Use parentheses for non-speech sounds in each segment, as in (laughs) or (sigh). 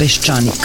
Peščanik.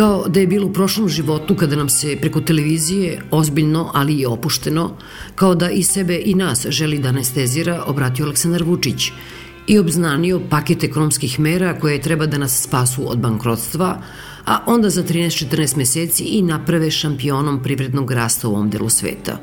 Kao da je bilo u prošlom životu kada nam se preko televizije, ozbiljno, ali i opušteno, kao da i sebe i nas želi da anestezira, obratio Aleksandar Vučić i obznanio paket ekonomskih mera koje treba da nas spasu od bankrotstva, a onda za 13-14 meseci i naprave šampionom privrednog rasta u ovom delu sveta.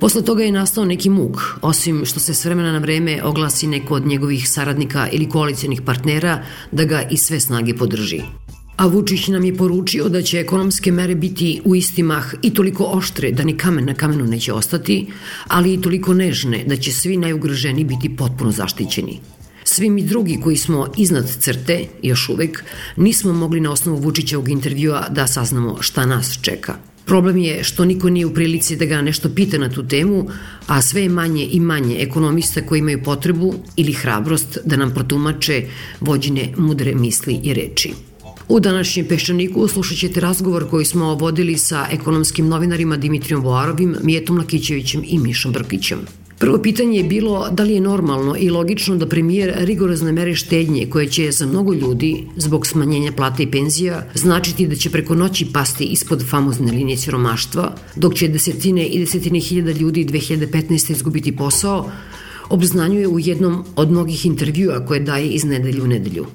Posle toga je nastao neki muk, osim što se s vremena na vreme oglasi neko od njegovih saradnika ili koalicijenih partnera da ga i sve snage podrži. A Vučić nam je poručio da će ekonomske mere biti u isti mah i toliko oštre da ni kamen na kamenu neće ostati, ali i toliko nežne da će svi najugroženi biti potpuno zaštićeni. Svi mi drugi koji smo iznad crte, još uvek, nismo mogli na osnovu Vučićevog intervjua da saznamo šta nas čeka. Problem je što niko nije u prilici da ga nešto pita na tu temu, a sve je manje i manje ekonomista koji imaju potrebu ili hrabrost da nam protumače vođine mudre misli i reči. U današnjem Peščaniku slušat ćete razgovor koji smo vodili sa ekonomskim novinarima Dimitrijom Voarovim, Mijetom Lakićevićem i Mišom Brkićem. Prvo pitanje je bilo da li je normalno i logično da premijer rigorozne mere štednje koje će za mnogo ljudi zbog smanjenja plata i penzija značiti da će preko noći pasti ispod famozne linije siromaštva, dok će desetine i desetine hiljada ljudi 2015. izgubiti posao, obznanjuje u jednom od mnogih intervjua koje daje iz nedelju u nedelju.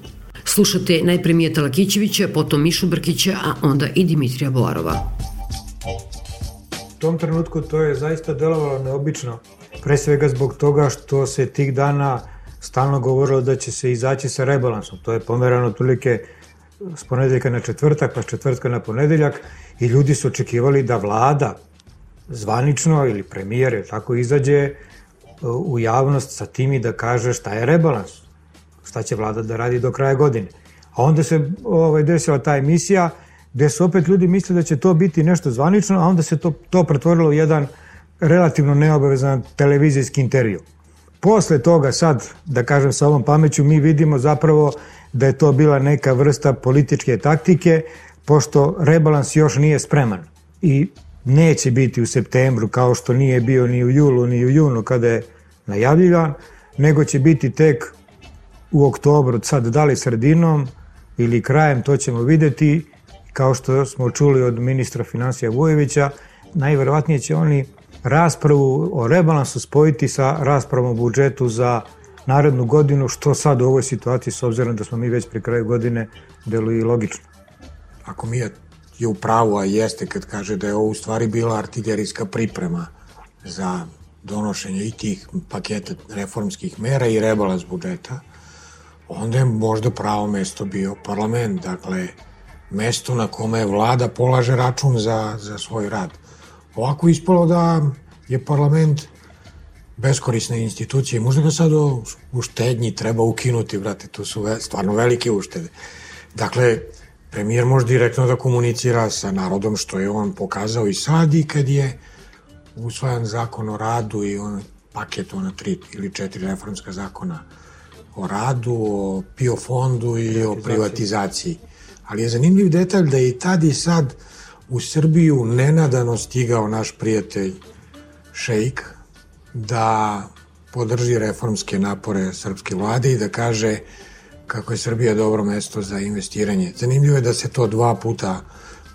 Slušate najpre Mijeta Lakićevića, potom Mišu Brkića, a onda i Dimitrija Boarova. U tom trenutku to je zaista delovalo neobično. Pre svega zbog toga što se tih dana stalno govorilo da će se izaći sa rebalansom. To je pomerano otprilike s ponedeljka na četvrtak, pa s četvrtka na ponedeljak i ljudi su očekivali da vlada zvanično ili premijer tako izađe u javnost sa tim i da kaže šta je rebalans, šta će vlada da radi do kraja godine. A onda se ovaj, desila ta emisija gde su opet ljudi mislili da će to biti nešto zvanično, a onda se to, to pretvorilo u jedan relativno neobavezan televizijski intervju. Posle toga sad, da kažem sa ovom pameću, mi vidimo zapravo da je to bila neka vrsta političke taktike, pošto rebalans još nije spreman. I neće biti u septembru kao što nije bio ni u julu ni u junu kada je najavljivan, nego će biti tek u oktobru, sad da li sredinom ili krajem, to ćemo videti. Kao što smo čuli od ministra financija Vujevića, najverovatnije će oni raspravu o rebalansu spojiti sa raspravom o budžetu za narednu godinu, što sad u ovoj situaciji, s obzirom da smo mi već pri kraju godine, deluje i logično. Ako mi je, je u pravu, a jeste kad kaže da je ovo u stvari bila artiljerijska priprema za donošenje i tih paketa reformskih mera i rebalans budžeta, onda je možda pravo mesto bio parlament, dakle, mesto na kome vlada polaže račun za, za svoj rad. Ovako ispalo da je parlament beskorisna institucija i možda ga sad u, štednji treba ukinuti, brate, tu su ve, stvarno velike uštede. Dakle, premijer može direktno da komunicira sa narodom što je on pokazao i sad i kad je usvajan zakon o radu i on paket ona tri ili četiri reformska zakona o radu, o PIO fondu i o privatizaciji. Ali je zanimljiv detalj da je i tad i sad u Srbiju nenadano stigao naš prijatelj Šejk da podrži reformske napore srpske vlade i da kaže kako je Srbija dobro mesto za investiranje. Zanimljivo je da se to dva puta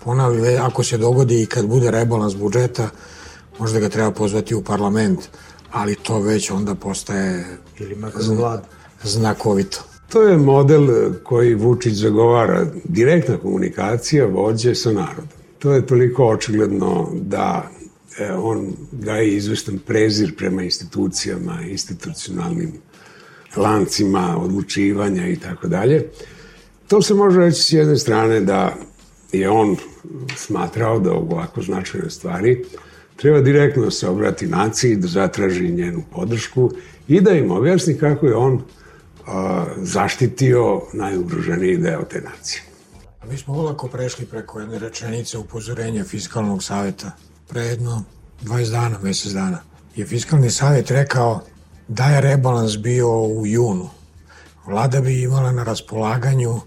ponavlja. Ako se dogodi i kad bude rebalans budžeta, možda ga treba pozvati u parlament, ali to već onda postaje Ili makar vlada znakovito. To je model koji Vučić zagovara, direktna komunikacija vođe sa narodom. To je toliko očigledno da e, on gaje izvestan prezir prema institucijama, institucionalnim lancima odlučivanja i tako dalje. To se može reći s jedne strane da je on smatrao da ovako značajne stvari treba direktno se obrati naciji, da zatraži njenu podršku i da im objasni kako je on zaštitio najugroženiji deo te nacije. Mi smo olako prešli preko jedne rečenice upozorenja Fiskalnog saveta. Pre jedno 20 dana, mesec dana, je Fiskalni savet rekao da je rebalans bio u junu. Vlada bi imala na raspolaganju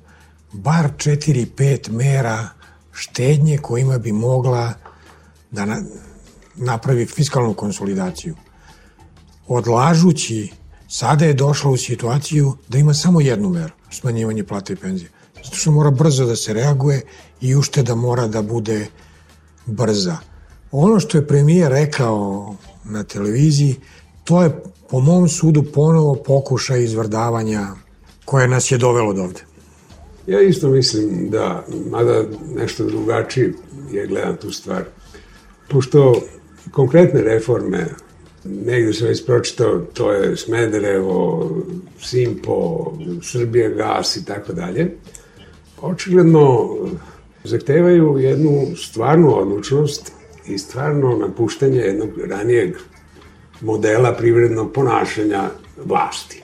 bar 4-5 mera štednje kojima bi mogla da na, napravi fiskalnu konsolidaciju. Odlažući, sada je došla u situaciju da ima samo jednu meru, smanjivanje plata i penzije. Zato što mora brzo da se reaguje i ušteda mora da bude brza. Ono što je premijer rekao na televiziji, to je po mom sudu ponovo pokušaj izvrdavanja koje nas je dovelo do ovde. Ja isto mislim da, mada nešto drugačije je gledam tu stvar, pošto konkretne reforme, negde sam već pročitao, to je Smederevo, Simpo, Srbija gas i tako dalje, očigledno zahtevaju jednu stvarnu odlučnost i stvarno napuštanje jednog ranijeg modela privrednog ponašanja vlasti.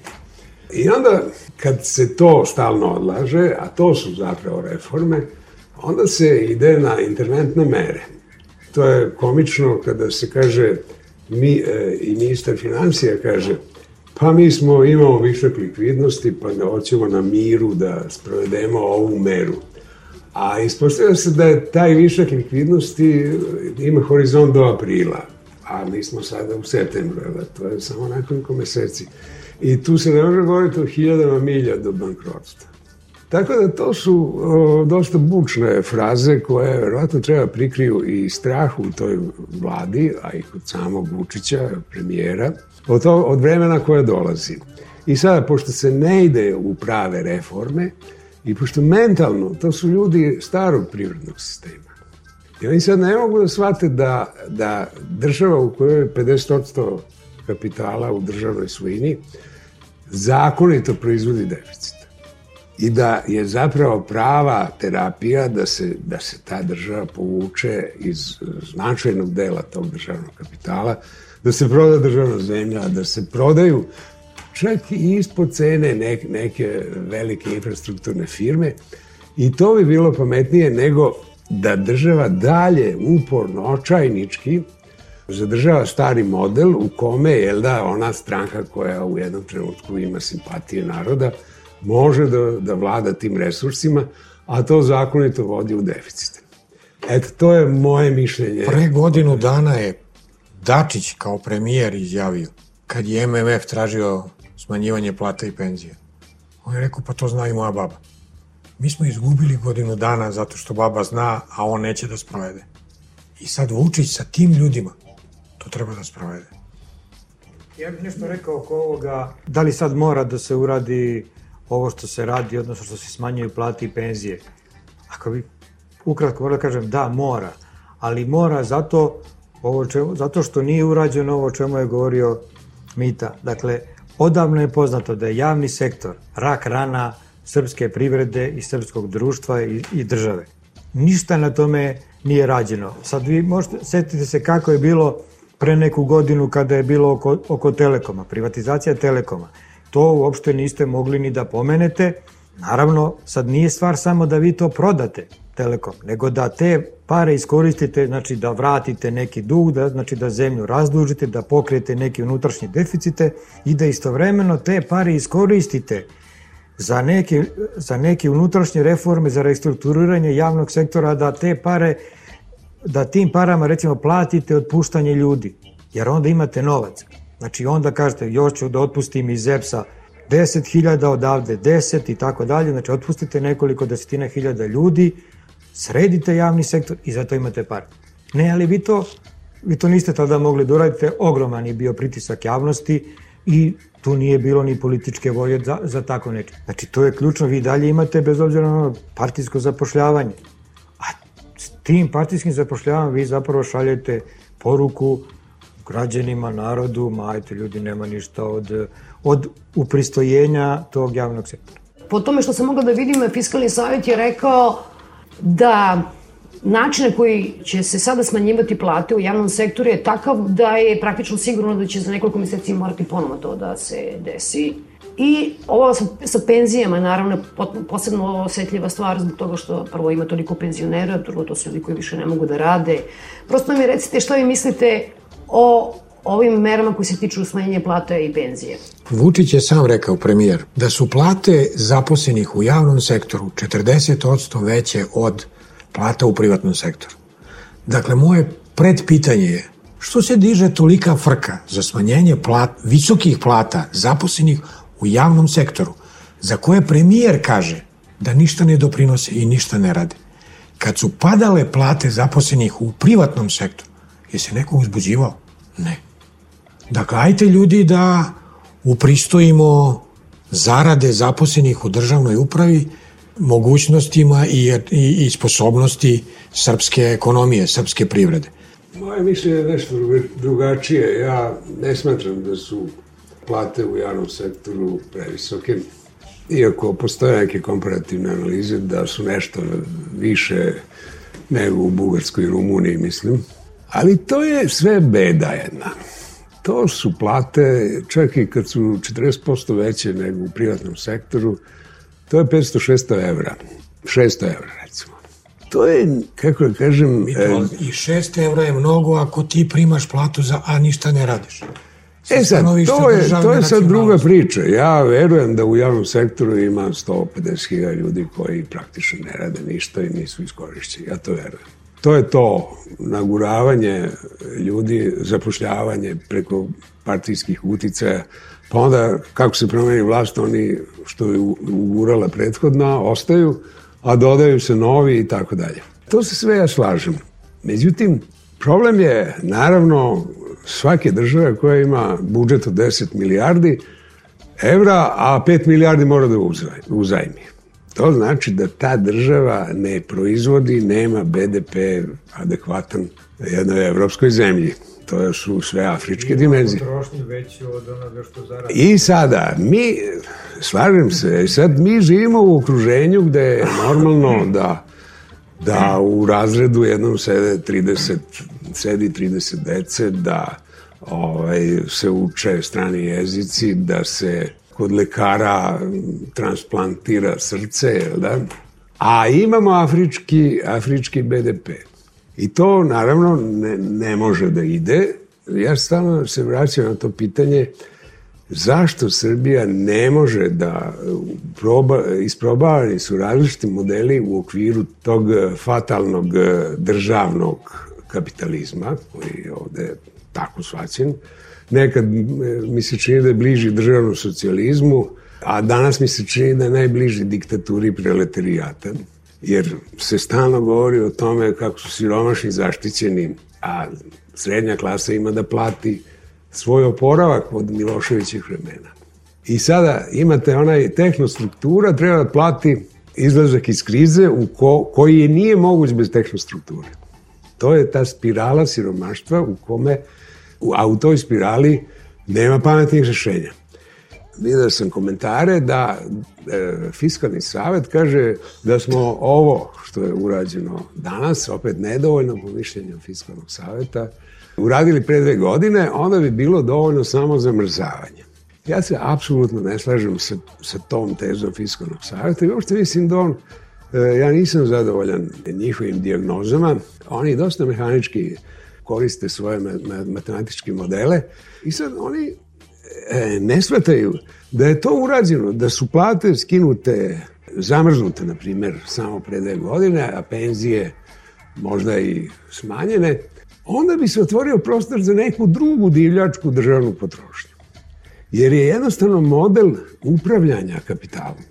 I onda, kad se to stalno odlaže, a to su zapravo reforme, onda se ide na interventne mere. To je komično kada se kaže, mi, e, i ministar financija kaže, pa mi smo, imamo višak likvidnosti, pa da hoćemo na miru da sprovedemo ovu meru. A ispostavlja se da je taj višak likvidnosti ima horizont do aprila a mi smo sada u septembru, da to je samo nekoliko meseci. I tu se ne može govoriti o hiljadama milja do bankrotstva. Tako da to su o, dosta bučne fraze koje verovatno treba prikriju i strah u toj vladi, a i kod samog Vučića, premijera, od, to, od vremena koje dolazi. I sada, pošto se ne ide u prave reforme, i pošto mentalno, to su ljudi starog privrednog sistema, I oni sad ne mogu da shvate da, da država u kojoj je 50% kapitala u državnoj svojini zakonito proizvodi deficit. I da je zapravo prava terapija da se, da se ta država povuče iz značajnog dela tog državnog kapitala, da se proda državna zemlja, da se prodaju čak i ispod cene neke, neke velike infrastrukturne firme. I to bi bilo pametnije nego da država dalje uporno, očajnički zadržava stari model u kome je da ona stranka koja u jednom trenutku ima simpatije naroda može da, da vlada tim resursima, a to zakonito vodi u deficit. Eto, to je moje mišljenje. Pre godinu dana je Dačić kao premijer izjavio kad je MMF tražio smanjivanje plata i penzije. On je rekao, pa to zna i moja baba. Mi smo izgubili godinu dana zato što baba zna, a on neće da sprovede. I sad Vučić sa tim ljudima to treba da sprovede. Ja bih nešto rekao oko ovoga, da li sad mora da se uradi ovo što se radi, odnosno što se smanjuju plati i penzije. Ako bi ukratko morao da kažem da, mora, ali mora zato, ovo čemu, zato što nije urađeno ovo čemu je govorio Mita. Dakle, odavno je poznato da je javni sektor rak rana srpske privrede i srpskog društva i, i države. Ništa na tome nije rađeno. Sad vi možete, setite se kako je bilo pre neku godinu kada je bilo oko, oko Telekoma, privatizacija Telekoma. To uopšte niste mogli ni da pomenete. Naravno, sad nije stvar samo da vi to prodate, Telekom, nego da te pare iskoristite, znači da vratite neki dug, da, znači da zemlju razdužite, da pokrijete neke unutrašnje deficite i da istovremeno te pare iskoristite za neke, za neke unutrašnje reforme, za restrukturiranje javnog sektora, da te pare, da tim parama recimo platite otpuštanje ljudi, jer onda imate novac. Znači onda kažete još ću da otpustim iz EPS-a 10.000 odavde 10 i tako dalje, znači otpustite nekoliko desetina hiljada ljudi, sredite javni sektor i zato imate pare. Ne, ali vi to, vi to niste tada mogli da uradite, ogroman je bio pritisak javnosti i tu nije bilo ni političke volje za, za tako nešto. Znači, to je ključno. Vi dalje imate, bez obzira na partijsko zapošljavanje. A s tim partijskim zapošljavanjem vi zapravo šaljete poruku građanima, narodu, ma ajte ljudi, nema ništa od, od upristojenja tog javnog sektora. Po tome što sam mogla da vidim, Fiskalni savjet je rekao da način na koji će se sada smanjivati plate u javnom sektoru je takav da je praktično sigurno da će za nekoliko meseci morati ponovo to da se desi. I ovo sa, sa penzijama, naravno, posebno osetljiva stvar zbog toga što prvo ima toliko penzionera, drugo to su ljudi koji više ne mogu da rade. Prosto mi recite šta vi mislite o ovim merama koji se tiču smanjenja plata i penzije. Vučić je sam rekao, premijer, da su plate zaposlenih u javnom sektoru 40% veće od plata u privatnom sektoru. Dakle, moje predpitanje je što se diže tolika frka za smanjenje plat, visokih plata zaposlenih u javnom sektoru, za koje premijer kaže da ništa ne doprinose i ništa ne rade. Kad su padale plate zaposlenih u privatnom sektoru, je se neko uzbuđivao? Ne. Dakle, ajte ljudi da upristojimo zarade zaposlenih u državnoj upravi mogućnostima i, i, i sposobnosti srpske ekonomije, srpske privrede. Moje mišljenje je nešto drugačije. Ja ne smatram da su plate u javnom sektoru previsoke, iako postoje neke komparativne analize da su nešto više nego u Bugarskoj i Rumuniji, mislim. Ali to je sve beda jedna. To su plate, čak i kad su 40% veće nego u privatnom sektoru, to je 500-600 evra. 600 evra, recimo. To je, kako da kažem... I, to, e, I 600 evra je mnogo ako ti primaš platu, za, a ništa ne radiš. E sad, to je, to je sad druga priča. Ja verujem da u javnom sektoru ima 150.000 ljudi koji praktično ne rade ništa i nisu iskorišćeni. Ja to verujem. To je to, naguravanje ljudi, zapošljavanje preko partijskih uticaja, pa onda kako se promeni vlast, oni što je ugurala prethodna, ostaju, a dodaju se novi i tako dalje. To se sve ja slažem. Međutim, problem je naravno svake države koja ima budžet od 10 milijardi evra, a 5 milijardi mora da uzajmi. To znači da ta država ne proizvodi, nema BDP adekvatan jednoj evropskoj zemlji. To su sve afričke I dimenzije. od onoga što zaradi. I sada, mi, slažem se, sad mi živimo u okruženju gde je normalno da da u razredu jednom sede 30, sedi 30 dece, da ovaj, se uče strani jezici, da se kod lekara transplantira srce, da? A imamo afrički, afrički BDP. I to naravno ne, ne može da ide. Ja stalno se vraćam na to pitanje zašto Srbija ne može da proba, isprobavani su različiti modeli u okviru tog fatalnog državnog kapitalizma, koji je ovde tako svaćen, nekad e, mi se čini da je bliži državnom socijalizmu, a danas mi se čini da je najbliži diktaturi preletarijata, jer se stalno govori o tome kako su siromašni zaštićeni, a srednja klasa ima da plati svoj oporavak od Miloševićih vremena. I sada imate onaj tehnostruktura, treba da plati izlazak iz krize u ko, koji nije moguć bez tehnostrukture. To je ta spirala siromaštva u kome a u toj spirali nema pametnih rešenja. Vidio sam komentare da e, Fiskalni savet kaže da smo ovo što je urađeno danas, opet nedovoljno po mišljenju Fiskalnog saveta, uradili pre dve godine, onda bi bilo dovoljno samo zamrzavanje. Ja se apsolutno ne slažem sa, sa tom tezom Fiskalnog saveta i uopšte mislim da on, e, ja nisam zadovoljan njihovim diagnozama, oni dosta mehanički koriste svoje matematičke modele i sad oni e, ne shvataju da je to urađeno, da su plate skinute, zamrznute, na primer, samo pre dve godine, a penzije možda i smanjene, onda bi se otvorio prostor za neku drugu divljačku državnu potrošnju. Jer je jednostavno model upravljanja kapitalom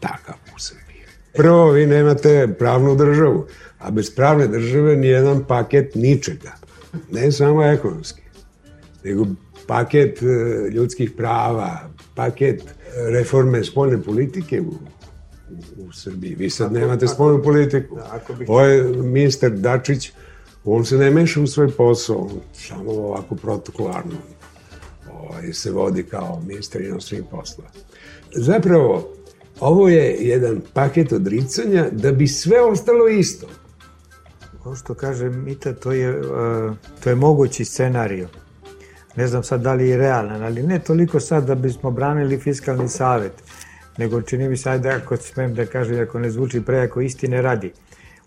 takav u Srbiji. Prvo, vi nemate pravnu državu, a bez pravne države ni jedan paket ničega ne samo ekonomski, nego paket e, ljudskih prava, paket reforme spoljne politike u, u Srbiji. Vi sad ako, nemate spoljnu politiku. Da, ako bih... Ovo je ministar Dačić, on se ne meša u svoj posao, samo ovako protokolarno ovaj, se vodi kao ministar inostranih poslova. Zapravo, ovo je jedan paket odricanja da bi sve ostalo isto. Ovo što kaže Mita, to je, uh, to je mogući scenario. Ne znam sad da li je realan, ali ne toliko sad da bismo branili fiskalni savet, nego čini mi se, ajde ako smem da kažem, ako ne zvuči prejako istine radi.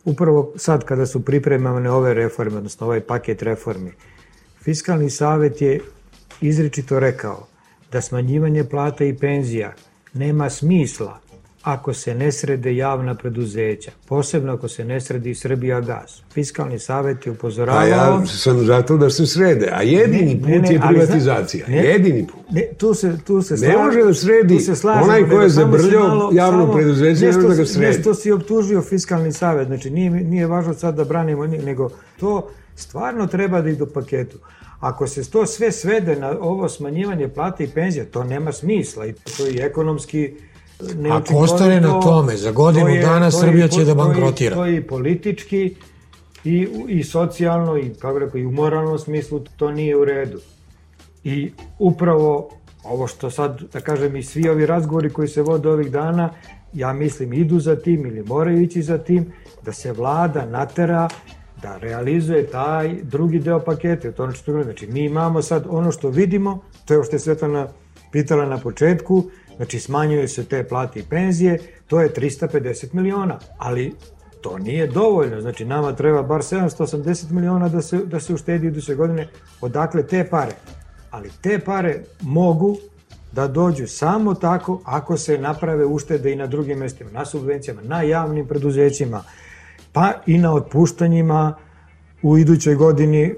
Upravo sad kada su pripremane ove reforme, odnosno ovaj paket reformi, fiskalni savet je izričito rekao da smanjivanje plata i penzija nema smisla ako se ne srede javna preduzeća, posebno ako se ne sredi Srbija gas. Fiskalni savet je upozoravao... A ja sam zato da se srede, a jedini ne, put ne, ne, je privatizacija. Ne, jedini put. Ne, tu se, tu se slažemo, ne može da sredi se slažemo, onaj ko je zabrljao javno preduzeće, ne može da ga sredi. Nešto si optužio fiskalni savet, znači nije, nije važno sad da branimo, nego to stvarno treba da ide u paketu. Ako se to sve svede na ovo smanjivanje plata i penzija, to nema smisla i to je ekonomski Ako ostane na tome, za godinu je, dana to Srbija će da bankrotira. To je i politički i, i socijalno i kako rekao, i u moralnom smislu to nije u redu. I upravo ovo što sad, da kažem, i svi ovi razgovori koji se vode ovih dana, ja mislim idu za tim ili moraju ići za tim, da se vlada natera da realizuje taj drugi deo pakete. To ono što znači, mi imamo sad ono što vidimo, to je što je Svetlana pitala na početku, znači smanjuju se te plate i penzije, to je 350 miliona, ali to nije dovoljno, znači nama treba bar 780 miliona da se, da se uštedi iduće godine, odakle te pare? Ali te pare mogu da dođu samo tako ako se naprave uštede i na drugim mestima, na subvencijama, na javnim preduzećima, pa i na otpuštanjima u idućoj godini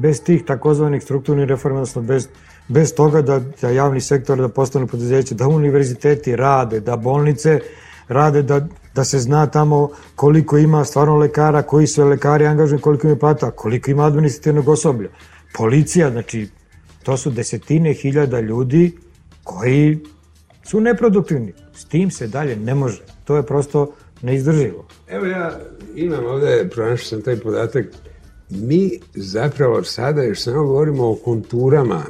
bez tih takozvanih strukturnih reforma, odnosno bez, bez toga da, da javni sektor da postane preduzeće, da univerziteti rade, da bolnice rade, da, da se zna tamo koliko ima stvarno lekara, koji su lekari angaženi, koliko ima plata, koliko ima administrativnog osoblja. Policija, znači, to su desetine hiljada ljudi koji su neproduktivni. S tim se dalje ne može. To je prosto neizdrživo. Evo ja imam ovde, pronašao sam taj podatak, mi zapravo sada još samo govorimo o konturama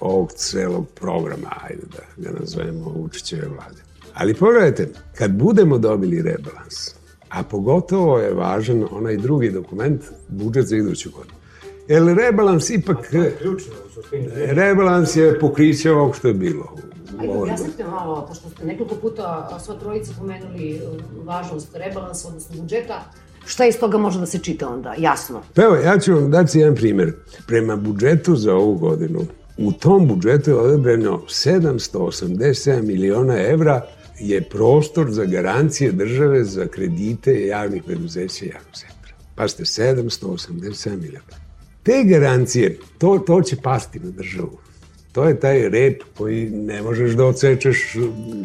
ovog celog programa, ajde da ga nazovemo Vučićeve vlade. Ali pogledajte, kad budemo dobili rebalans, a pogotovo je važan onaj drugi dokument, budžet za iduću godinu. Jer rebalans ipak... je ključno, Rebalans je pokriće ovog što je bilo Ajde, objasnite malo, pošto ste nekoliko puta sva trojica pomenuli uh, važnost rebalansa, odnosno budžeta, Šta iz toga može da se čita onda, jasno? Pa evo, ja ću vam dati jedan primer. Prema budžetu za ovu godinu, u tom budžetu je odebreno 787 miliona evra je prostor za garancije države za kredite javnih preduzeća i javnog sektora. Pazite, 787 miliona. Te garancije, to, to će pasti na državu. To je taj rep koji ne možeš da odsečeš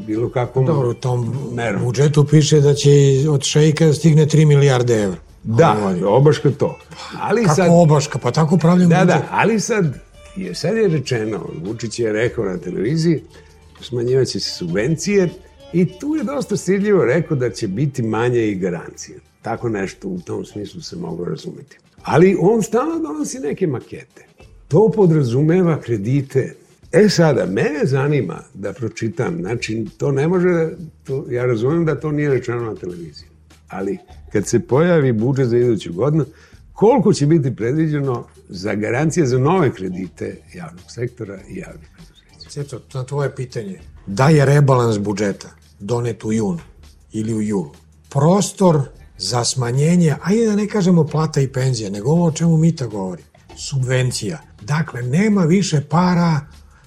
bilo kakvom Dobro, u tom merom. budžetu piše da će od šejka da stigne 3 milijarde evra. Da, obaška to. Ali Kako sad, obaška? Pa tako upravljam da, da budžet. Da, ali sad je, sad je rečeno, Vučić je rekao na televiziji, smanjivaće se subvencije i tu je dosta stidljivo rekao da će biti manje i garancije. Tako nešto u tom smislu se mogu razumeti. Ali on stalno donosi neke makete. To podrazumeva kredite. E sada, mene zanima da pročitam, znači to ne može, to, ja razumem da to nije rečeno na televiziji, ali kad se pojavi budžet za iduću godinu, koliko će biti predviđeno za garancije za nove kredite javnog sektora i javnih preduzeća? Sjeto, na tvoje pitanje, da je rebalans budžeta donet u junu ili u julu, prostor za smanjenje, ajde da ne kažemo plata i penzija, nego ovo o čemu Mita govori, subvencija. Dakle, nema više para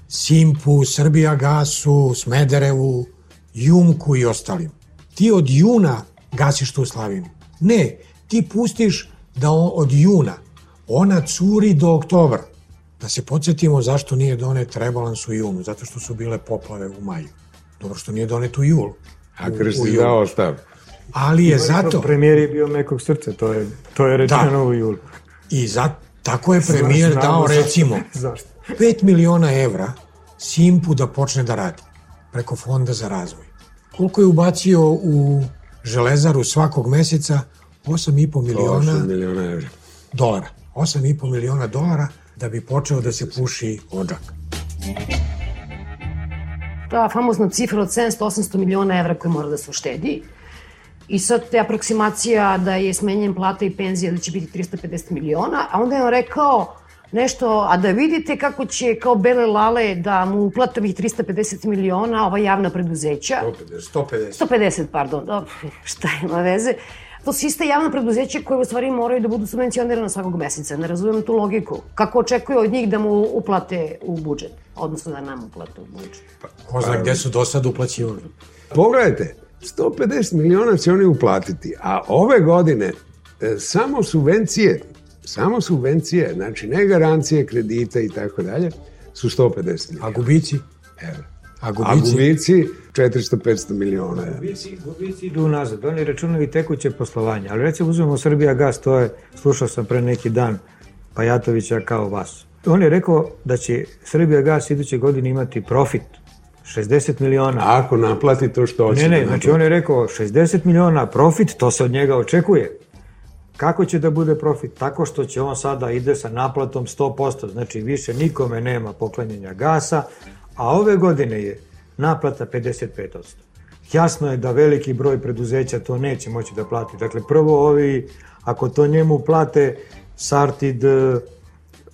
Simpu, Srbija gasu, Smederevu, Jumku i ostalim. Ti od juna gasiš tu slavinu. Ne, ti pustiš da on, od juna ona curi do oktobra. Da se podsjetimo zašto nije donet rebalans u junu, zato što su bile poplave u maju. Dobro što nije donet u julu. A Krsti dao stav. Ali je zato... Premijer je bio mekog srca, to je, to je rečeno da. u julu. I zato Tako je premijer dao, recimo, (laughs) Zašto? 5 miliona evra Simpu da počne da radi preko Fonda za razvoj. Koliko je ubacio u železaru svakog meseca? 8,5 miliona 8 miliona evra. dolara. 8,5 miliona dolara da bi počeo da se puši odžak. ta famozna cifra od 700-800 miliona evra koje mora da se uštedi. I sad te aproksimacija da je smenjen plata i penzija da će biti 350 miliona, a onda je on rekao nešto, a da vidite kako će kao bele lale da mu uplate ovih 350 miliona ova javna preduzeća. 150. 150, pardon, dobro, šta ima veze. To su iste javna preduzeća koje u stvari moraju da budu subvencionirane svakog meseca. Ne razumem tu logiku. Kako očekuje od njih da mu uplate u budžet? Odnosno da nam uplate u budžet. Ko zna gde su do sad uplaćivali. Pogledajte, 150 miliona će oni uplatiti, a ove godine e, samo subvencije, samo subvencije, znači ne garancije, kredita i tako dalje, su 150 miliona A gubici? evra. A A gubici? gubici 400-500 miliona evra. Gubici, gubici idu unazad. Oni računaju tekuće poslovanje. Ali recimo uzmemo Srbija gas, to je, slušao sam pre neki dan Pajatovića kao vas. On je rekao da će Srbija gas iduće godine imati profit 60 miliona. Ako naplati to što hoće Ne, ne, da znači on je rekao 60 miliona profit, to se od njega očekuje. Kako će da bude profit? Tako što će on sada ide sa naplatom 100%, znači više nikome nema poklanjanja gasa, a ove godine je naplata 55%. Jasno je da veliki broj preduzeća to neće moći da plati. Dakle, prvo ovi, ako to njemu plate Sartid,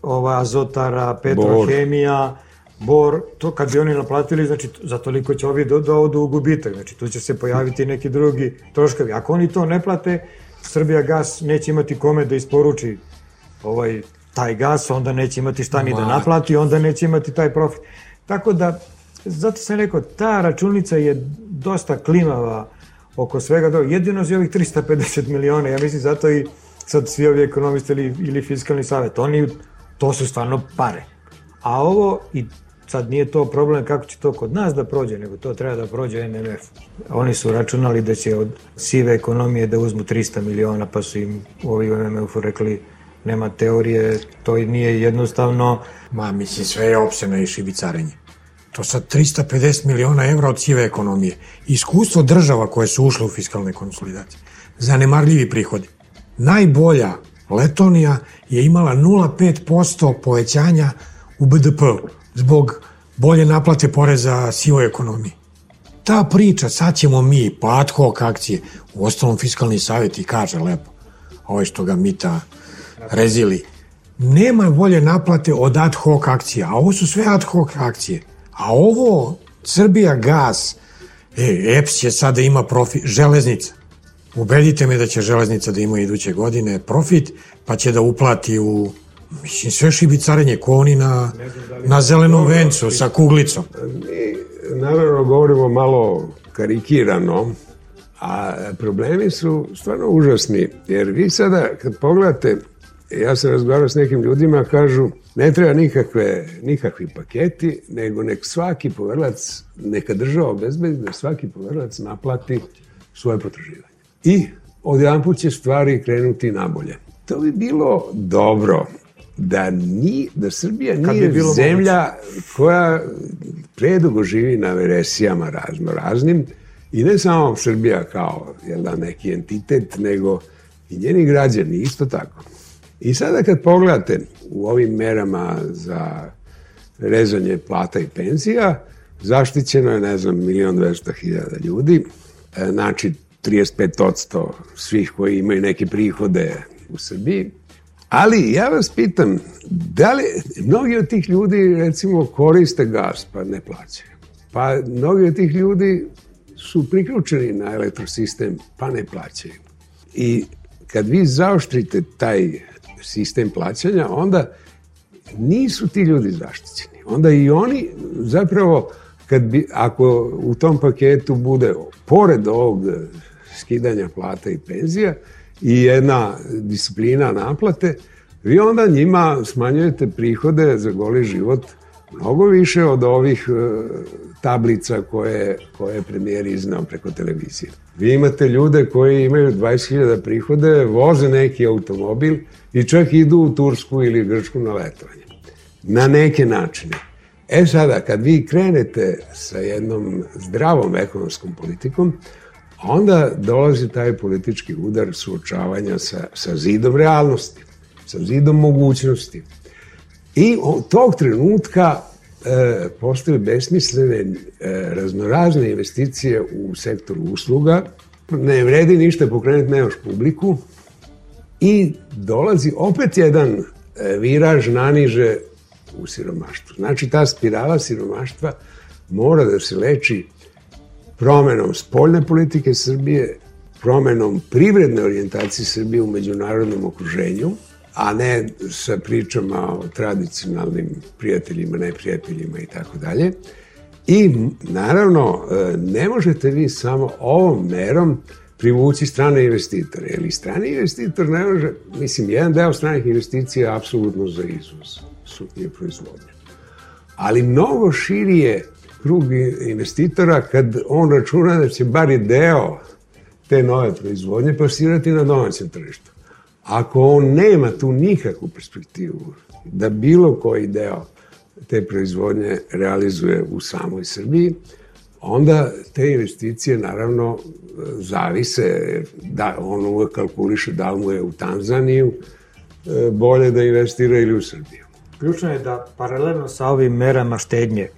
ova Azotara, Petrohemija, Bor, to kad bi oni naplatili, znači za toliko će ovi da, da odu u gubitak, znači tu će se pojaviti neki drugi troškovi. Ako oni to ne plate, Srbija gas neće imati kome da isporuči ovaj taj gas, onda neće imati šta ni da naplati, onda neće imati taj profit. Tako da, zato sam rekao, ta računica je dosta klimava oko svega do jedino za ovih 350 miliona, ja mislim zato i sad svi ovi ekonomisti ili, ili fiskalni savjet, oni, to su stvarno pare. A ovo, i sad nije to problem kako će to kod nas da prođe, nego to treba da prođe MMF. Oni su računali da će od sive ekonomije da uzmu 300 miliona, pa su im ovi u MMF-u rekli nema teorije, to i nije jednostavno, Ma, mislim, sve je opseno i šibicarenje. To sad 350 miliona evra od sive ekonomije. Iskustvo država koje su ušle u fiskalne konsolidacije. Zanemarljivi prihodi. Najbolja Letonija je imala 0,5% povećanja u BDP zbog bolje naplate poreza sivoj ekonomiji. Ta priča, sad ćemo mi, pa ad hoc akcije, u ostalom fiskalni savjet i kaže lepo, ovaj što ga mita rezili, nema bolje naplate od ad hoc akcija, a ovo su sve ad hoc akcije. A ovo, Srbija gas, e, EPS će sada ima profit, železnica. Ubedite me da će železnica da ima iduće godine profit, pa će da uplati u, mislim, sve šibicarenje, ko oni na, na zelenom vencu sa kuglicom. Mi, naravno, govorimo malo karikirano, a problemi su stvarno užasni, jer vi sada, kad pogledate, ja sam razgovarao s nekim ljudima, kažu, ne treba nikakve, nikakvi paketi, nego nek svaki poverilac, neka država obezbedi da svaki poverilac naplati svoje potraživanje. I odjedan put će stvari krenuti nabolje. To bi bilo dobro da, ni, da Srbija Kad nije bilo zemlja koja predugo živi na veresijama razno raznim i ne samo Srbija kao jel da, neki entitet, nego i njeni građani isto tako. I sada kad pogledate u ovim merama za rezanje plata i penzija, zaštićeno je, ne znam, milion dvesta hiljada ljudi, e, znači 35% svih koji imaju neke prihode u Srbiji, Ali ja vas pitam, da li mnogi od tih ljudi recimo koriste gas pa ne plaćaju? Pa mnogi od tih ljudi su priključeni na elektrosistem pa ne plaćaju. I kad vi zaoštrite taj sistem plaćanja, onda nisu ti ljudi zaštićeni. Onda i oni zapravo, kad bi, ako u tom paketu bude, pored ovog skidanja plata i penzija, i jedna disciplina naplate, vi onda njima smanjujete prihode za goli život mnogo više od ovih e, tablica koje, koje je premijer iznao preko televizije. Vi imate ljude koji imaju 20.000 prihode, voze neki automobil i čak idu u Tursku ili Grčku na letovanje. na neke načine. E sada, kad vi krenete sa jednom zdravom ekonomskom politikom, onda dolazi taj politički udar suočavanja sa, sa zidom realnosti, sa zidom mogućnosti. I od tog trenutka e, postaju besmislene e, raznorazne investicije u sektoru usluga, ne vredi ništa pokrenuti, nemaš publiku i dolazi opet jedan e, viraž naniže u siromaštvu. Znači, ta spirala siromaštva mora da se leči promenom spoljne politike Srbije, promenom privredne orijentacije Srbije u međunarodnom okruženju, a ne sa pričama o tradicionalnim prijateljima, neprijateljima i tako dalje. I naravno, e, ne možete vi samo ovom merom privući strane investitore, jer strani investitor ne može, mislim, jedan deo stranih investicija je apsolutno za izvoz, je proizvodnja. Ali mnogo širi je krug investitora kad on računa da će bar i deo te nove proizvodnje plasirati na domaćem tržištu. Ako on nema tu nikakvu perspektivu da bilo koji deo te proizvodnje realizuje u samoj Srbiji, onda te investicije naravno zavise, da on uvek kalkuliše da mu je u Tanzaniju e, bolje da investira ili u Srbiju. Ključno je da paralelno sa ovim merama štednje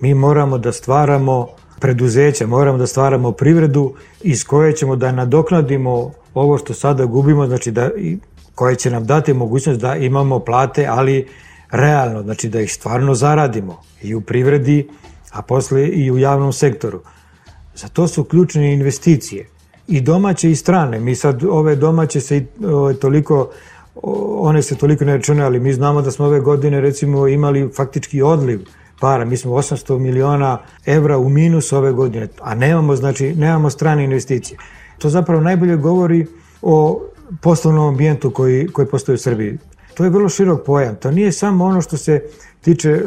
mi moramo da stvaramo preduzeća, moramo da stvaramo privredu iz koje ćemo da nadoknadimo ovo što sada gubimo, znači da, koje će nam dati mogućnost da imamo plate, ali realno, znači da ih stvarno zaradimo i u privredi, a posle i u javnom sektoru. Za to su ključne investicije i domaće i strane. Mi sad ove domaće se ove, toliko one se toliko ne račune, ali mi znamo da smo ove godine recimo imali faktički odliv para. Mi smo 800 miliona evra u minus ove godine, a nemamo, znači, nemamo strane investicije. To zapravo najbolje govori o poslovnom ambijentu koji, koji postoji u Srbiji. To je vrlo širok pojam. To nije samo ono što se tiče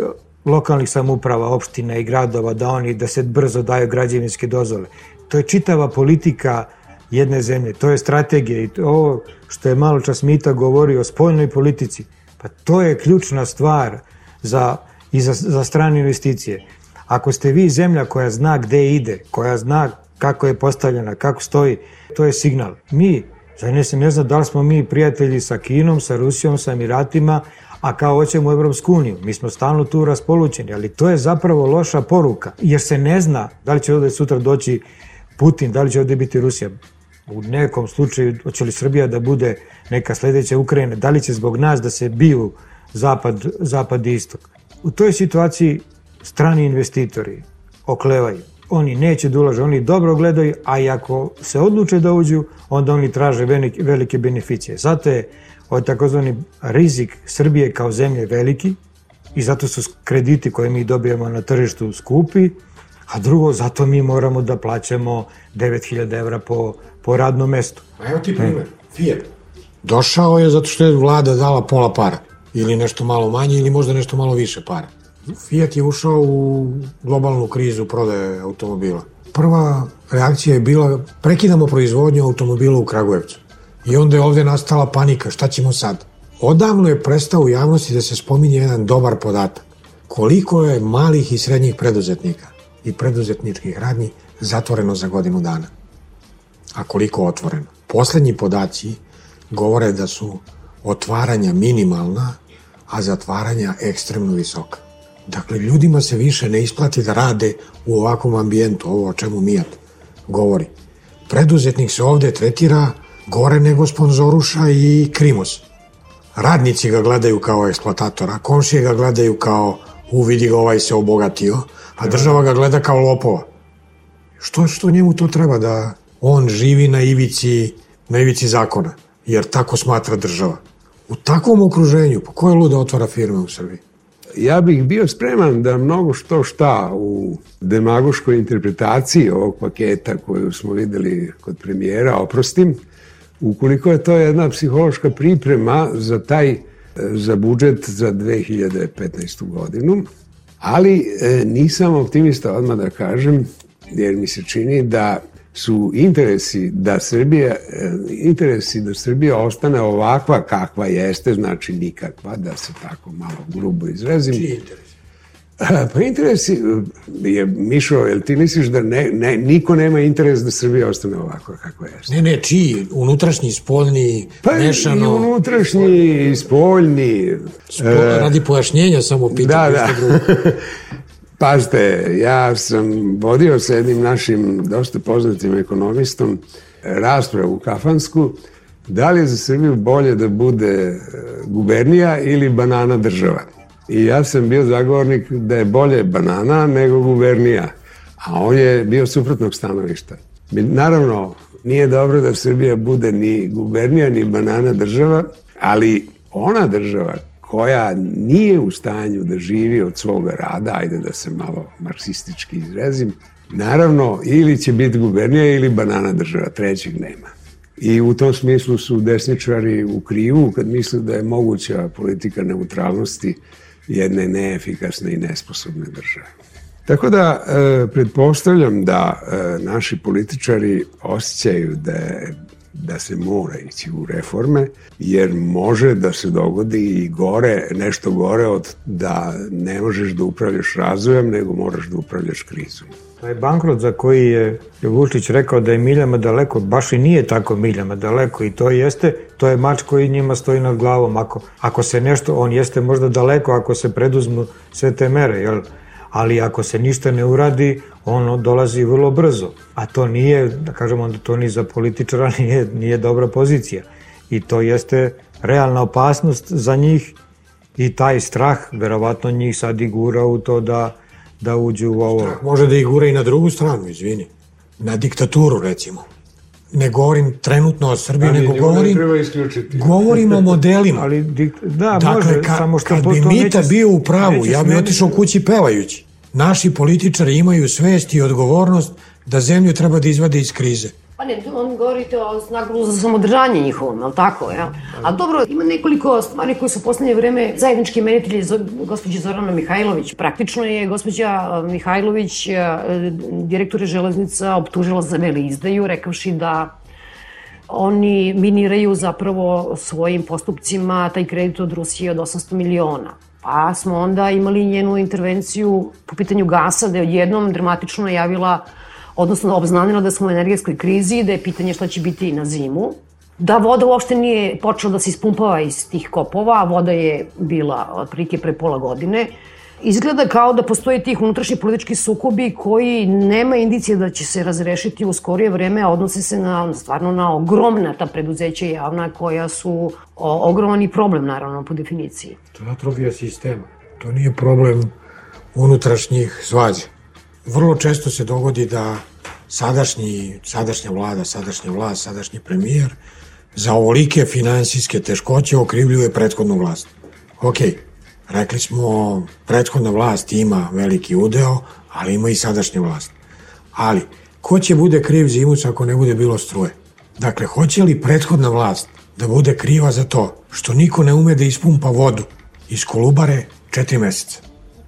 lokalnih samuprava, opština i gradova, da oni da se brzo daju građevinske dozvole. To je čitava politika jedne zemlje, to je strategija i ovo što je malo čas Mita govori o spoljnoj politici, pa to je ključna stvar za, i za, za strane investicije. Ako ste vi zemlja koja zna gde ide, koja zna kako je postavljena, kako stoji, to je signal. Mi, za ne sam ne znam da li smo mi prijatelji sa Kinom, sa Rusijom, sa Emiratima, a kao hoćemo u Evropsku uniju. Mi smo stalno tu raspolućeni, ali to je zapravo loša poruka, jer se ne zna da li će ovde sutra doći Putin, da li će ovde biti Rusija. U nekom slučaju, hoće li Srbija da bude neka sledeća Ukrajina, da li će zbog nas da se biju zapad, zapad i istok. U toj situaciji strani investitori oklevaju. Oni neće da ulažu, oni dobro gledaju, a i ako se odluče da uđu, onda oni traže velike, velike beneficije. Zato je ovaj takozvani rizik Srbije kao zemlje veliki i zato su krediti koje mi dobijamo na tržištu skupi, a drugo, zato mi moramo da plaćamo 9000 evra po, po radnom mestu. A evo ti primer, Fiat. Došao je zato što je vlada dala pola para, ili nešto malo manje, ili možda nešto malo više para. Fiat je ušao u globalnu krizu prodaje automobila. Prva reakcija je bila prekidamo proizvodnju automobila u Kragujevcu. I onda je ovde nastala panika, šta ćemo sad? Odavno je prestao u javnosti da se spominje jedan dobar podatak. Koliko je malih i srednjih preduzetnika i preduzetničkih radnji zatvoreno za godinu dana? A koliko otvoreno? Poslednji podaci govore da su otvaranja minimalna, a zatvaranja ekstremno visoka. Dakle, ljudima se više ne isplati da rade u ovakvom ambijentu, ovo o čemu Mijat govori. Preduzetnik se ovde tretira gore nego sponzoruša i Krimos. Radnici ga gledaju kao eksploatatora, komšije ga gledaju kao uvidi ga ovaj se obogatio, a država ga gleda kao lopova. Što, što njemu to treba da on živi na ivici, na ivici zakona, jer tako smatra država. U takvom okruženju, pa ko je luda otvara firme u Srbiji? ja bih bio spreman da mnogo što šta u demagoškoj interpretaciji ovog paketa koju smo videli kod premijera oprostim, ukoliko je to jedna psihološka priprema za taj za budžet za 2015. godinu, ali e, nisam optimista odmah da kažem, jer mi se čini da su interesi da Srbija, e, interesi da Srbija ostane ovakva kakva jeste, znači nikakva, da se tako malo grubo izrazim. Čiji interes? Pa interes je, Mišo, jel ti misliš da ne, ne, niko nema interes da Srbija ostane ovako kako jeste? Ne, ne, čiji? Unutrašnji, spoljni, Pa mešano? i unutrašnji, i spoljni. Spo, radi pojašnjenja samo pitam. Da, da. drugo. (laughs) Pazite, ja sam vodio sa jednim našim dosta poznatim ekonomistom raspravu kafansku da li je za Srbiju bolje da bude e, gubernija ili banana država. I ja sam bio zagovornik da je bolje banana nego gubernija, a on je bio suprotnog stanovišta. Naravno, nije dobro da Srbija bude ni gubernija ni banana država, ali ona država koja nije u stanju da živi od svoga rada, ajde da se malo marksistički izrezim, naravno ili će biti gubernija ili banana država, trećeg nema. I u tom smislu su desničari u krivu kad misle da je moguća politika neutralnosti jedne neefikasne i nesposobne države. Tako da e, pretpostavljam da e, naši političari osjećaju da je da se mora ići u reforme, jer može da se dogodi i gore, nešto gore od da ne možeš da upravljaš razvojem, nego moraš da upravljaš krizom. Taj bankrot za koji je Vučić rekao da je miljama daleko, baš i nije tako miljama daleko i to jeste, to je mač koji njima stoji nad glavom. Ako, ako se nešto, on jeste možda daleko ako se preduzmu sve te mere, jel? Ali ako se ništa ne uradi, ono dolazi vrlo brzo. A to nije, da kažemo, onda to ni za političara (laughs) nije, nije dobra pozicija. I to jeste realna opasnost za njih i taj strah, verovatno njih sad i gura u to da, da uđu u ovo. Može da ih gura i na drugu stranu, izvini. Na diktaturu, recimo. Ne govorim trenutno o Srbiji, nego govorim, govorim o (laughs) modelima. Ali, da, Dakle, može, ka, samo što kad bi Mita neće- bio u pravu, ja bi otišao kući pevajući. Naši političari imaju svest i odgovornost da zemlju treba da izvade iz krize. Pa ne, on govorite o snagu za samodržanje njihovom, je li tako, ja? A dobro, ima nekoliko stvari koje su poslednje vreme zajednički menitelji zo, gospođe Zorana Mihajlović. Praktično je gospođa a, Mihajlović, a, direktore železnica, optužila za veli izdaju, rekavši da oni miniraju zapravo svojim postupcima taj kredit od Rusije od 800 miliona. Pa smo onda imali njenu intervenciju po pitanju gasa, da je odjednom dramatično najavila, odnosno obznanila da smo u energetskoj krizi, da je pitanje šta će biti na zimu, da voda uopšte nije počela da se ispumpava iz tih kopova, a voda je bila otprilike pre pola godine. Izgleda kao da postoje tih unutrašnji politički sukobi koji nema indicije da će se razrešiti u skorije vreme, a odnose se na, stvarno na ogromna ta preduzeća javna koja su o, problem, naravno, po definiciji. To je atrofija sistema. To nije problem unutrašnjih svađa. Vrlo često se dogodi da sadašnji, sadašnja vlada, sadašnja vlast, sadašnji premijer za ovolike finansijske teškoće okrivljuje prethodnu vlast. Ok, rekli smo prethodna vlast ima veliki udeo, ali ima i sadašnja vlast. Ali, ko će bude kriv zimuc ako ne bude bilo struje? Dakle, hoće li prethodna vlast da bude kriva za to što niko ne ume da ispumpa vodu iz Kolubare četiri meseca?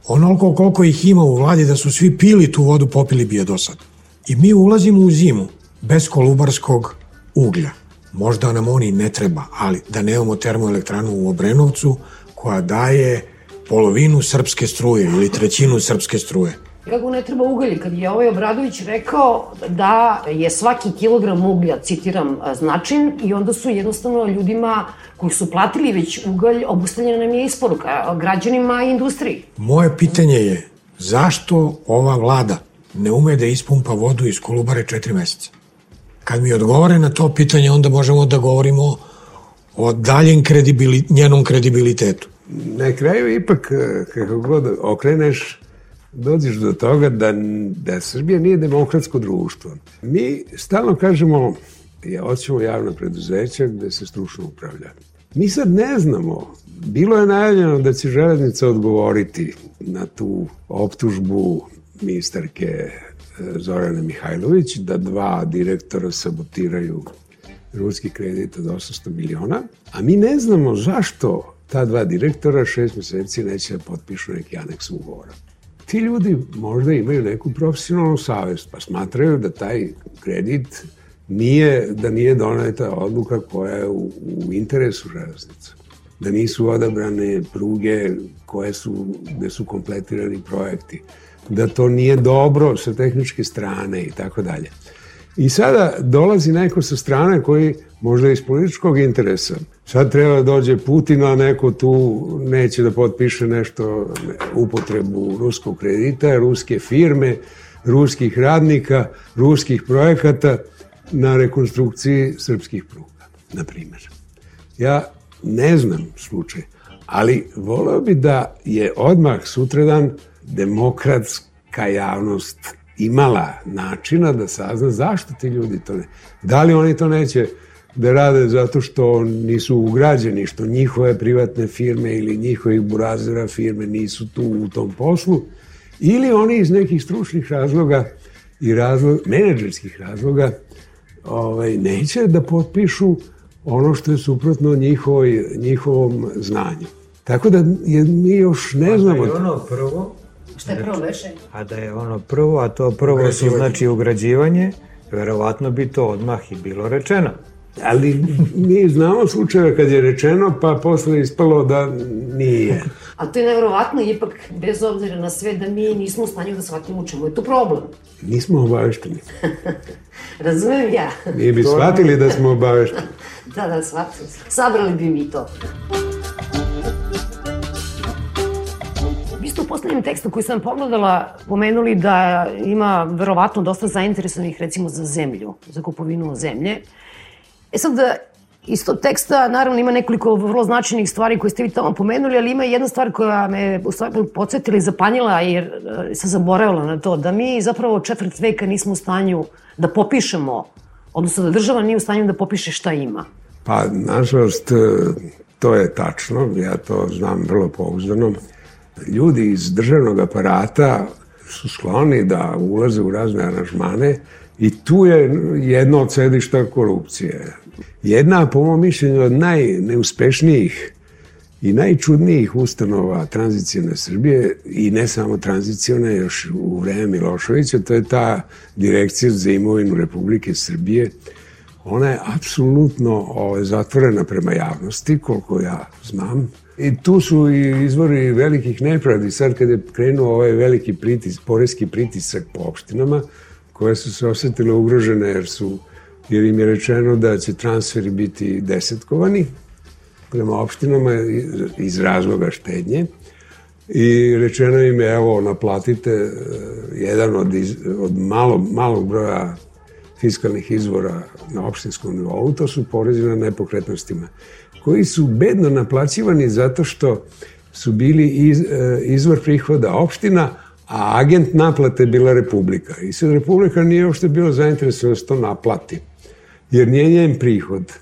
Onoliko koliko ih ima u vladi da su svi pili tu vodu, popili bi je do sad. I mi ulazimo u zimu bez kolubarskog uglja. Možda nam oni ne treba, ali da nemamo termoelektranu u Obrenovcu koja daje polovinu srpske struje ili trećinu srpske struje. Kako ne treba ugalj, kad je ovaj Obradović rekao da je svaki kilogram uglja, citiram, značin i onda su jednostavno ljudima koji su platili već ugalj, obustavljena nam je isporuka građanima i industriji. Moje pitanje je zašto ova vlada ne ume da ispumpa vodu iz Kolubare četiri meseca? Kad mi odgovore na to pitanje, onda možemo da govorimo o daljem kredibili, njenom kredibilitetu. Na kraju ipak, eh, kako god okreneš, dođeš do toga da, da Srbija nije demokratsko društvo. Mi stalno kažemo, ja, hoćemo javna preduzeća gde se stručno upravlja. Mi sad ne znamo, bilo je najavljeno da će železnica odgovoriti na tu optužbu ministarke eh, Zorane Mihajlović da dva direktora sabotiraju ruski kredit od 800 miliona, a mi ne znamo zašto ta dva direktora šest meseci neće da potpišu neki aneks ugovora. ti ljudi možda imaju neku profesionalnu savest, pa smatraju da taj kredit nije, da nije doneta odluka koja je u, u interesu železnica. Da nisu odabrane pruge koje su, gde su kompletirani projekti. Da to nije dobro sa tehničke strane i tako dalje. I sada dolazi neko sa strane koji možda iz političkog interesa. Sad treba da dođe Putin, a neko tu neće da potpiše nešto upotrebu ruskog kredita, ruske firme, ruskih radnika, ruskih projekata na rekonstrukciji srpskih pruga, na primjer. Ja ne znam slučaj, ali voleo bi da je odmah sutradan demokratska javnost imala načina da sazna zašto ti ljudi to ne... Da li oni to neće da rade zato što nisu ugrađeni, što njihove privatne firme ili njihovih burazera firme nisu tu u tom poslu, ili oni iz nekih stručnih razloga i razlog, menedžerskih razloga ovaj, neće da potpišu ono što je suprotno njihovoj, njihovom znanju. Tako da je, mi još ne znamo... Pa da je ono prvo, Šta je prvo veše? a da je ono prvo, a to prvo su znači ugrađivanje, verovatno bi to odmah i bilo rečeno. Ali mi znamo slučajeva kad je rečeno, pa posle ispalo da nije. Ali to je nevjerovatno, ipak, bez obzira na sve, da mi nismo u stanju da shvatimo u čemu je tu problem. Nismo obavešteni. (laughs) Razumem ja. Mi bi shvatili da smo obavešteni. (laughs) Da, da, shvatim. Sabrali bi mi to. Ste u poslednjem tekstu koji sam pogledala pomenuli da ima verovatno dosta zainteresovanih recimo za zemlju, za kupovinu zemlje. E sad, iz tog teksta naravno ima nekoliko vrlo značajnih stvari koje ste vi tamo pomenuli, ali ima jedna stvar koja me u stvari podsjetila i zapanjila jer e, sam zaboravila na to, da mi zapravo četvrt veka nismo u stanju da popišemo, odnosno da država nije u stanju da popiše šta ima. Pa, nažalost, to je tačno, ja to znam vrlo pouzdano. Ljudi iz državnog aparata su skloni da ulaze u razne aranžmane i tu je jedno od sedišta korupcije. Jedna, po mom mišljenju, od najneuspešnijih i najčudnijih ustanova tranzicijone Srbije i ne samo tranzicijone, još u vreme Miloševića, to je ta direkcija za imovinu Republike Srbije. Ona je apsolutno ovaj, zatvorena prema javnosti, koliko ja znam. I tu su i izvori velikih nepravdi. Sad kad je krenuo ovaj veliki pritis, porezki pritisak po opštinama, koje su se osetile ugrožene jer su jer im je rečeno da će transferi biti desetkovani prema opštinama iz razloga štednje i rečeno im je evo naplatite eh, jedan od, iz, od malo, malog broja fiskalnih izvora na opštinskom nivou, to su porezi na nepokretnostima, koji su bedno naplaćivani zato što su bili iz, eh, izvor prihoda opština, a agent naplate bila Republika. I sad Republika nije uopšte bila zainteresovana da to naplati, jer nije njen prihod,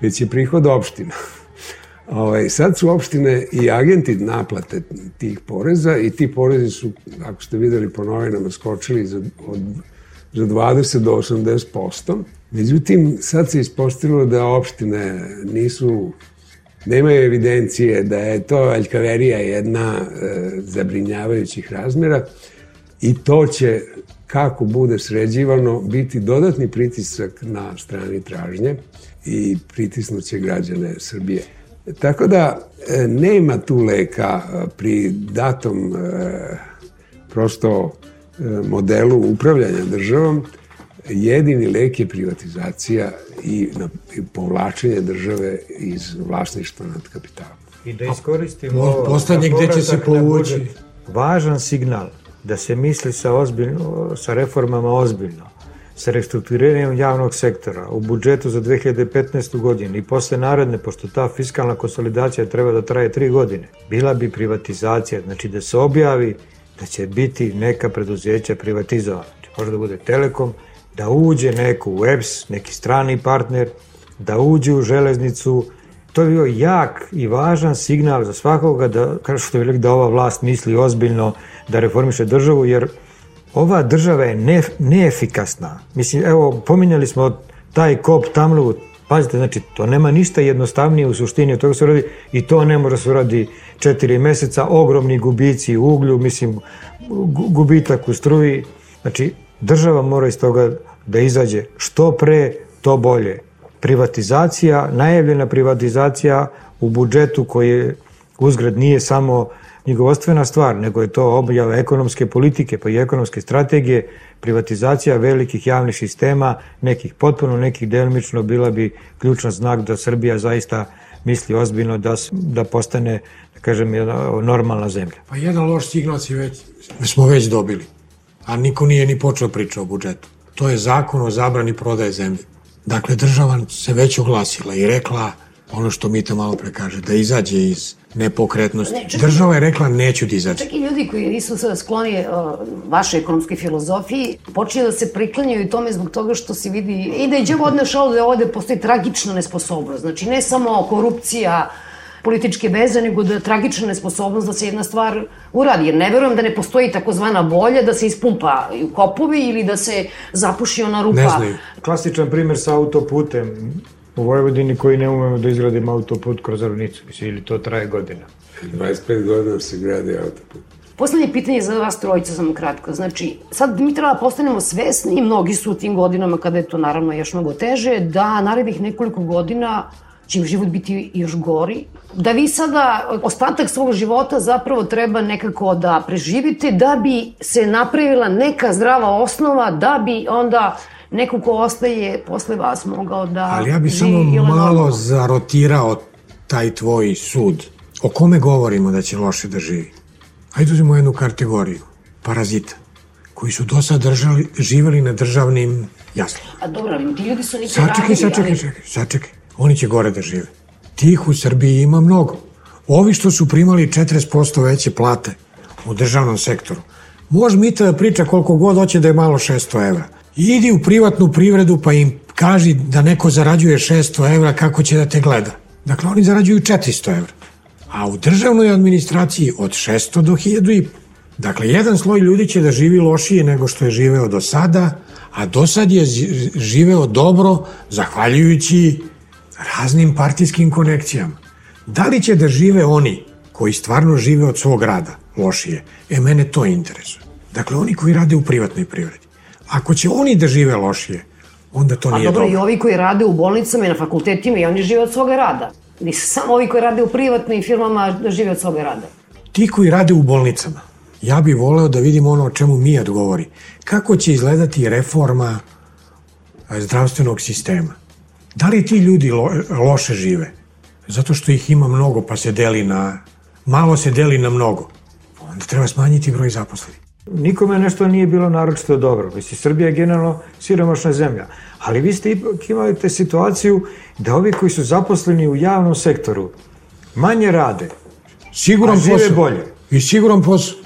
već je prihod opština. (laughs) Ovaj, sad su opštine i agenti naplate tih poreza i ti porezi su, ako ste videli po novinama, skočili za, od, za 20 do 80 posto. Međutim, sad se ispostavilo da opštine nisu nemaju evidencije da je to aljkaverija jedna e, zabrinjavajućih razmera i to će, kako bude sređivano, biti dodatni pritisak na strani tražnje i pritisnuće građane Srbije. Tako da e, nema tu leka pri datom e, prosto modelu upravljanja državom, jedini lek je privatizacija i, povlačenje države iz vlasništva nad kapitalom. I da iskoristimo... Mo- poslednje gde će se povući. Važan signal da se misli sa, ozbiljno, sa reformama ozbiljno, sa restrukturiranjem javnog sektora u budžetu za 2015. godinu i posle naredne, pošto ta fiskalna konsolidacija treba da traje tri godine, bila bi privatizacija, znači da se objavi da će biti neka preduzeća privatizovana. Može da bude Telekom, da uđe neko u EPS, neki strani partner, da uđe u železnicu, to je bio jak i važan signal za svakoga da, kao što je da ova vlast misli ozbiljno da reformiše državu, jer ova država je ne, neefikasna. Mislim, evo, pominjali smo taj kop Tamlu, Pazite, znači, to nema ništa jednostavnije u suštini od toga se radi i to ne može se radi četiri meseca, ogromni gubici u uglju, mislim, gubitak u struji. Znači, država mora iz toga da izađe što pre, to bolje. Privatizacija, najavljena privatizacija u budžetu koji uzgrad nije samo knjigovostvena stvar, nego je to objava ekonomske politike, pa i ekonomske strategije, privatizacija velikih javnih sistema, nekih potpuno, nekih delimično, bila bi ključan znak da Srbija zaista misli ozbiljno da, da postane, da kažem, jedna normalna zemlja. Pa jedan loš signal si već, smo već dobili, a niko nije ni počeo priča o budžetu. To je zakon o zabrani prodaje zemlje. Dakle, država se već oglasila i rekla ono što Mita malo pre kaže, da izađe iz nepokretnosti. Ne, čak, Država je rekla neću izađe. Čak i ljudi koji nisu sada skloni uh, vašoj ekonomskoj filozofiji, počinju da se priklanjaju tome zbog toga što se vidi i da je džavo odnešao da ovde postoji tragična nesposobnost. Znači, ne samo korupcija, političke veze, nego da je tragična nesposobnost da se jedna stvar uradi. Jer ne verujem da ne postoji takozvana volja da se ispumpa u kopovi ili da se zapuši ona rupa. Ne znaju. Klasičan primer sa autoputem u Vojvodini koji ne umemo da izgradimo autoput kroz Ravnicu, mislim, ili to traje godina. 25 godina se gradi autoput. Poslednje pitanje za vas trojica, samo kratko. Znači, sad mi treba da postanemo svesni, i mnogi su u tim godinama, kada je to naravno još mnogo teže, da narednih nekoliko godina će im život biti još gori. Da vi sada ostatak svog života zapravo treba nekako da preživite da bi se napravila neka zdrava osnova, da bi onda neko ko ostaje posle vas mogao da... Ali ja bih samo malo zarotirao taj tvoj sud. O kome govorimo da će loše da živi? Hajde uzmemo jednu kategoriju. Parazita koji su do sad držali, živeli na državnim jaslama. A dobro, ali ti ljudi su nikad sačekaj, sačekaj, sačekaj, sačekaj. Oni će gore da žive. Tih u Srbiji ima mnogo. Ovi što su primali 40% veće plate u državnom sektoru, može Mita da priča koliko god hoće da je malo 600 evra. Idi u privatnu privredu pa im kaži da neko zarađuje 600 evra kako će da te gleda. Dakle, oni zarađuju 400 evra. A u državnoj administraciji od 600 do 1000 i Dakle, jedan sloj ljudi će da živi lošije nego što je živeo do sada, a do sad je živeo dobro zahvaljujući raznim partijskim konekcijama. Da li će da žive oni koji stvarno žive od svog rada lošije? E, mene to interesuje. Dakle, oni koji rade u privatnoj privredi. Ako će oni da žive lošije, onda to nije dobro. A dobro, i ovi koji rade u bolnicama i na fakultetima i oni žive od svoga rada. Nisu samo ovi koji rade u privatnim firmama žive od svoga rada. Ti koji rade u bolnicama, ja bih voleo da vidim ono o čemu mi odgovori. Kako će izgledati reforma e, zdravstvenog sistema? Da li ti ljudi lo, loše žive? Zato što ih ima mnogo pa se deli na... Malo se deli na mnogo. Onda treba smanjiti broj zaposlenih. Nikome nešto nije bilo naročito dobro. Mislim, Srbija je generalno siromašna zemlja. Ali vi ste ipak imate situaciju da ovi koji su zaposleni u javnom sektoru manje rade, siguran a žive posao. bolje. I siguran posao.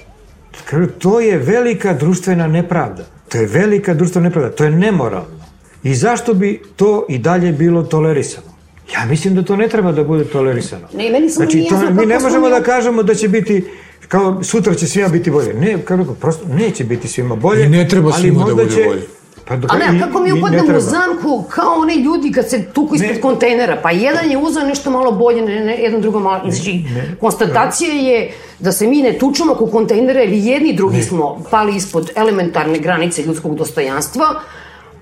To je velika društvena nepravda. To je velika društvena nepravda. To je nemoralno. I zašto bi to i dalje bilo tolerisano? Ja mislim da to ne treba da bude tolerisano. Ne, meni znači, to, mi ne možemo da kažemo da će biti kao sutra će svima biti bolje. Ne, kako prosto neće biti svima bolje. I ne treba svima da bude će, bolje. Pa do, A ne, kako mi upadnemo u zamku kao oni ljudi kad se tuku ispred ne. kontejnera, pa jedan je uzao nešto malo bolje, ne, ne, jedan drugo malo, znači, ne, konstatacija je da se mi ne tučemo oko kontejnera jer jedni i drugi ne. smo pali ispod elementarne granice ljudskog dostojanstva,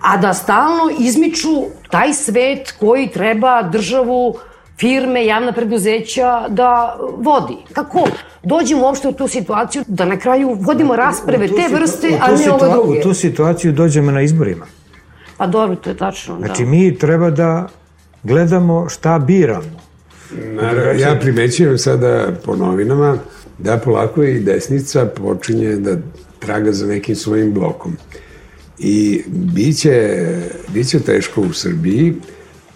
a da stalno izmiču taj svet koji treba državu firme, javna preduzeća da vodi. Kako dođemo uopšte u tu situaciju da na kraju vodimo rasprave te vrste, a ne ove druge? U tu situaciju dođemo na izborima. Pa dobro, to je tačno, da. Znači, mi treba da gledamo šta biramo. Naravno, ja primećujem sada po novinama da polako i desnica počinje da traga za nekim svojim blokom. I biće, biće teško u Srbiji,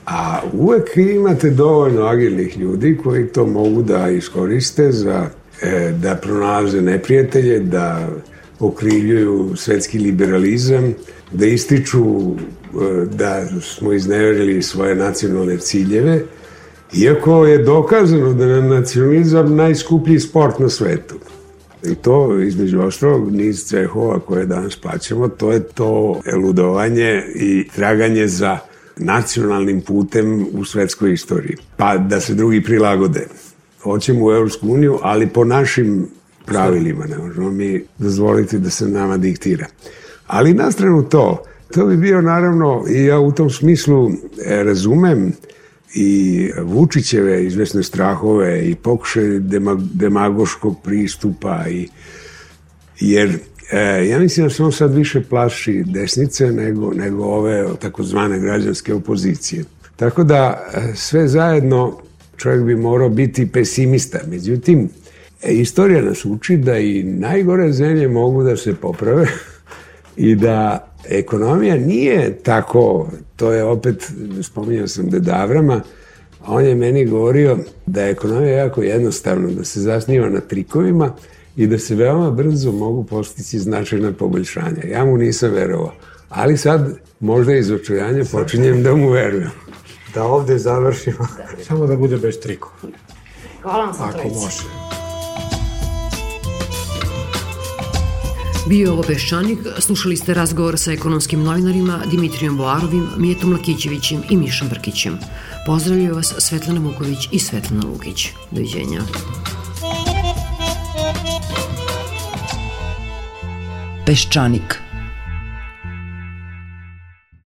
A uvek imate dovoljno agilnih ljudi koji to mogu da iskoriste za e, da pronalaze neprijatelje, da okrivljuju svetski liberalizam, da ističu e, da smo izneverili svoje nacionalne ciljeve, iako je dokazano da je nacionalizam najskuplji sport na svetu. I to, između ostalog, niz cehova koje danas plaćamo, to je to eludovanje i traganje za nacionalnim putem u svetskoj istoriji, pa da se drugi prilagode. Hoćemo u Evropsku uniju, ali po našim pravilima, ne možemo mi dozvoliti da se nama diktira. Ali na stranu to, to bi bio naravno, i ja u tom smislu e, razumem i Vučićeve izvesne strahove i pokušaj demagoškog pristupa i jer e, ja mislim da se on sad više plaši desnice nego, nego ove takozvane građanske opozicije. Tako da e, sve zajedno čovjek bi morao biti pesimista. Međutim, e, istorija nas uči da i najgore zemlje mogu da se poprave (laughs) i da ekonomija nije tako, to je opet, spominjao sam Dedavrama, on je meni govorio da je ekonomija jako jednostavna, da se zasniva na trikovima i da se veoma brzo mogu postići značajna poboljšanja. Ja mu nisam verovao, ali sad možda iz očujanja počinjem da mu verujem. Da ovde završimo, samo da bude bez trikova. Hvala vam sa Ako može. Bio ovo Peščanik, slušali ste razgovor sa ekonomskim novinarima Dimitrijom Boarovim, Mijetom Lakićevićem i Mišom Brkićem. Pozdravljaju vas Svetlana Vuković i Svetlana Lukić. Doviđenja. Peščanik